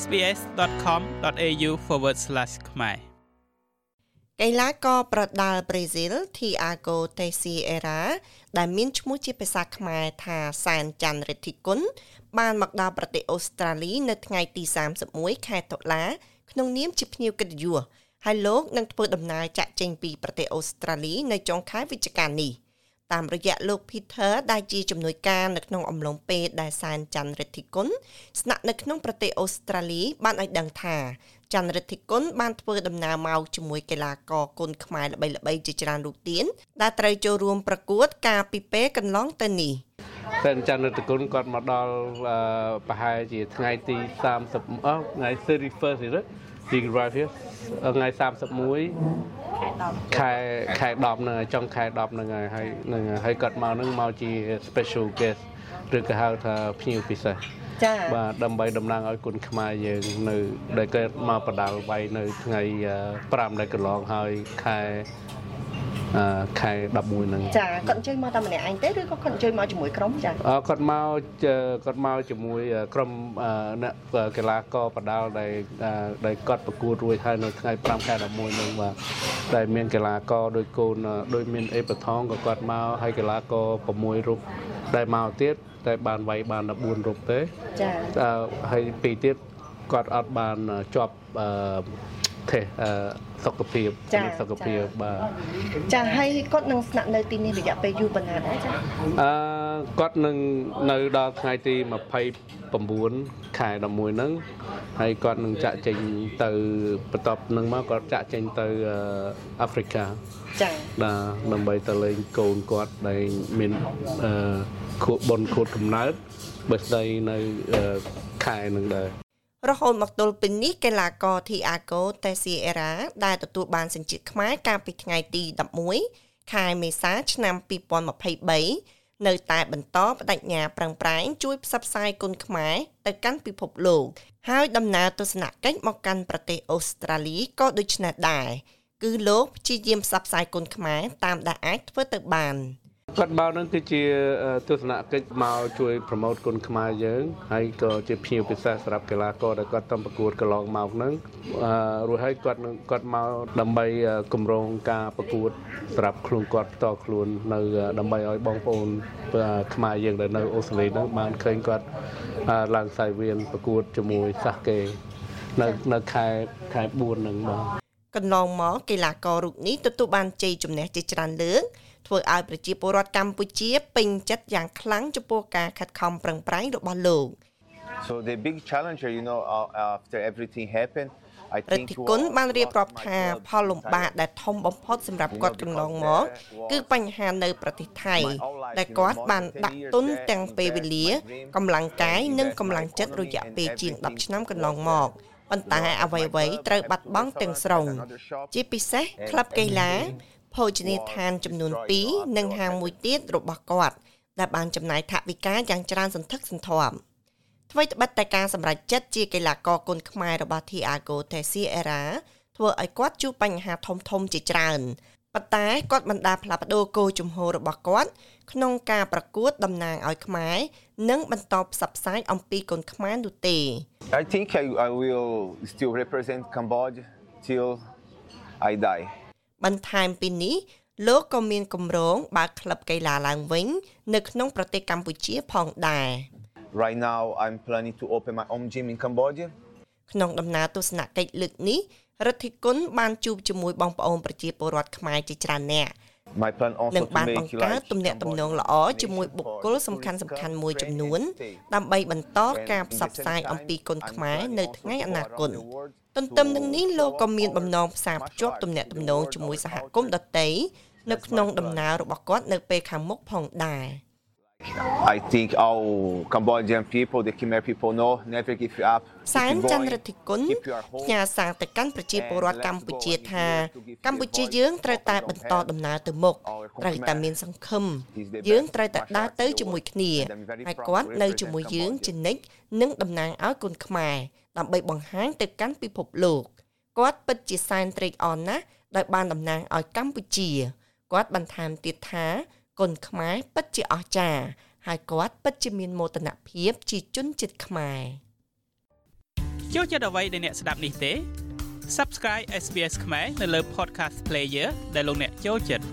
sbs.com.au/ ខ្មែរកីឡាករប្រដាល់ប្រេស៊ីល Thiago Teixeira ដែលមានឈ្មោះជាភាសាខ្មែរថាសានច័ន្ទរិទ្ធិគុណបានមកដល់ប្រទេសអូស្ត្រាលីនៅថ្ងៃទី31ខែតុលា ក្នុងនាមជាភ្ញៀវកិត្តិយសហើយលោកនឹងធ្វើដំណើរចាក់ចេញពីប្រទេសអូស្ត្រាលីនៅចុងខែវិច្ឆិកានេះ តាមរយៈលោក Peter ដែលជាជំនួយការនៅក្នុងអំឡុងពេលដែលសានច័ន្ទរិទ្ធិគុណស្នាក់នៅក្នុងប្រទេសអូស្ត្រាលីបានឲ្យដឹងថាច័ន្ទរិទ្ធិគុណបានធ្វើដំណើរមកជាមួយកីឡាករគុនខ្មែរល្បីៗជាច្រើនរូបទៀនដែលត្រូវចូលរួមប្រកួតកាលពីពេលកន្លងទៅនេះ តែច័ន្ទរិទ្ធិគុណគាត់មកដល់ប្រហែលជាថ្ងៃទី30អស់ថ្ងៃ 31st នេះទី arrive here ថ្ងៃ31ខែខែ10ហ្នឹងចុងខែ10ហ្នឹងហើយហើយនឹងហើយគាត់មកហ្នឹងមកជា special guest ឬក៏ហៅថាភ្ញៀវពិសេសចា៎បាទដើម្បីតំណាងឲ្យគុណខ្មែរយើងនៅដែលកើតមកបដាល់វាយនៅថ្ងៃ5ដែលកន្លងហើយខែ ខែ11ហ្នឹងចាគាត់អញ្ជើញមកតែម្នាក់ឯងទេឬក៏គាត់អញ្ជើញមកជាមួយក្រុមចាអគាត់មកគាត់មកជាមួយក្រុមអ្នកកីឡាករបដាល់ដែលដែលគាត់ប្រកួតរួចហើយនៅថ្ងៃ5ខែ11ហ្នឹងបាទដែលមានកីឡាករដោយកូនដោយមានអេបថងក៏គាត់មកហើយកីឡាករ6រូបដែលមកទៀតតែបានវាយបាន14រូបទេចាហើយពីរទៀតគាត់អត់បានជាប់អឺ ទេសុខភាពសុខភាពបាទចាហើយគាត់នឹងស្នាក់នៅទីនេះរយៈពេលយូរប៉ុណ្ណាដែរចាអឺគាត់នឹងនៅដល់ថ្ងៃទី29ខែ11ហ្នឹងហើយគាត់នឹងចាក់ចេញទៅបន្ទាប់នឹងមកគាត់ចាក់ចេញទៅអាហ្វ្រិកាចា៎បាទដើម្បីទៅលេងកូនគាត់ដែលមានអឺខួបបុណ្យខួបកំណើតបើស្ដីនៅខែនឹងដែរ រហូតមកទល់ពេលនេះកីឡាករ Thiago Teixeira ដែលទទួលបានសញ្ជាតិខ្មែរកាលពីថ្ងៃទី11ខែមេសាឆ្នាំ2023នៅតែបន្តបដិញ្ញាប្រឹងប្រែងជួយផ្សព្វផ្សាយគុណខ្មែរទៅកាន់ពិភពលោកហើយដំណើរទស្សនកិច្ចមកកាន់ប្រទេសអូស្ត្រាលីក៏ដូច្នេះដែរគឺលោកព្យាយាមផ្សព្វផ្សាយគុណខ្មែរតាមដែលអាចធ្វើទៅបាន។ គាត់មកនឹងគឺជាទស្សនកិច្ចមកជួយ promote គុនខ្មែរយើងហើយក៏ជាភ្ញៀវពិសេសសម្រាប់កីឡាករដែលគាត់តំប្រកួតកន្លងមកហ្នឹងរួចហើយគាត់នឹងគាត់មកដើម្បីគម្រោងការប្រកួតសម្រាប់ខ្លួនគាត់ផ្ទាល់ខ្លួននៅដើម្បីឲ្យបងប្អូនខ្មែរយើងដែលនៅអូស្ត្រាលីហ្នឹងបានឃើញគាត់ឡើងសាយវៀនប្រកួតជាមួយសាសកេនៅនៅខែខែ4ហ្នឹងបាទកន្លងមកកីឡាកររូបនេះទទួលបានជ័យជំនះជាច្រើនលើក ធ្វើឲ្យប្រជាពលរដ្ឋកម្ពុជាពេញចិត្តយ៉ាងខ្លាំងចំពោះការខិតខំប្រឹងប្រែងរបស់លោក So the big challenger you know after everything happened រិទ្ធិគុណបានរៀបរាប់ថាផលលំបាកដែលធំបំផុតសម្រាប់គាត់កន្លងមកគឺបញ្ហានៅប្រទេសថៃដែលគាត់បានដាក់ទុនទាំងពេលវេលាកម្លាំងកាយនិងកម្លាំងចិត្តរយៈពេលជាង10ឆ្នាំកន្លងមកប៉ុន្តែអ្វីៗត្រូវបាត់បង់ទាំងស្រុងជាពិសេសក្លឹបកីឡា ភោជនីយដ្ឋានចំនួន2និងហាងមួយទៀតរបស់គាត់ដែលបានចំណាយថវិកាយ៉ាងច្រើនសន្ធឹកសន្ធាប់ថ្មីត្បិតតែការសម្រេចចិត្តជាកីឡាករគុនខ្មែររបស់ Thiago Teixeira ធ្វើឲ្យគាត់ជួបបញ្ហាធំធំជាច្រើនប៉ុន្តែគាត់មិនដាផ្លាស់ប្ដូរគោលជំហររបស់គាត់ក្នុងការប្រកួតតំណាងឲ្យខ្មែរនិងបន្តផ្សព្វផ្សាយអំពីគុនខ្មែរនោះទេ I think I, I will still represent Cambodia till I die បន្ថែមពីនេះលោកក៏មានគម្រោងបើកក្លឹបកីឡាឡើងវិញ នៅក្នុងប្រទេសកម្ពុជាផងដែរ Right now I'm planning to open my own gym in Cambodia ក្នុងដំណើរទស្សនកិច្ចលើកនេះរដ្ឋិគុណបានជួបជាមួយបងប្អូនប្រជាពលរដ្ឋខ្មែរជាច្រើនអ្នក My plan also នឹងបានបង្កើតទំនាក់ទំនងល្អជាមួយបុគ្គលសំខាន់សំខាន់មួយចំនួន ដើម្បីបន្តការផ្សព្វផ្សាយអំពីគុណខ្មែរនៅថ្ងៃអនាគត ទន្ទឹមនឹងនេះលោកក៏មានបំណងផ្សារភ្ជាប់ទំនាក់ទំនងជាមួយសហគមន៍ដទៃនៅក្នុងដំណើររបស់គាត់នៅពេលខាងមុខផងដែរ។ I think all Cambodian people the Khmer people know never give up សែនចន្ទរដ្ឋិគុណផ្ញើសារទៅកាន់ប្រជាពលរដ្ឋកម្ពុជាថា កម្ពុជាយើងត្រូវតែបន្តដំណើរទៅមុខត្រូវតែមានសង្ឃឹមយើងត្រូវតែដើរទៅជាមួយគ្នាហើយគាត់នៅជាមួយយើងជានិច្ចនិងតំណាងឲ្យគុណខ្មែរដើម្បីបង្ហាញទៅកាន់ពិភពលោកគាត់ពិតជាសែនត្រេកអរណាស់ដោយបានតំណាងឲ្យកម្ពុជាគាត់បន្ថែមទៀតថា គុណខ្មែរពិតជាអស្ចារ្យហើយគាត់ពិតជាមានមោទនភាពជាជនជាតិខ្មែរចូលចិត្តអ្វីដែលអ្នកស្ដាប់នេះទេ Subscribe SBS ខ្មែរនៅលើ Podcast Player ដែលលោកអ្នកចូលចិត្ត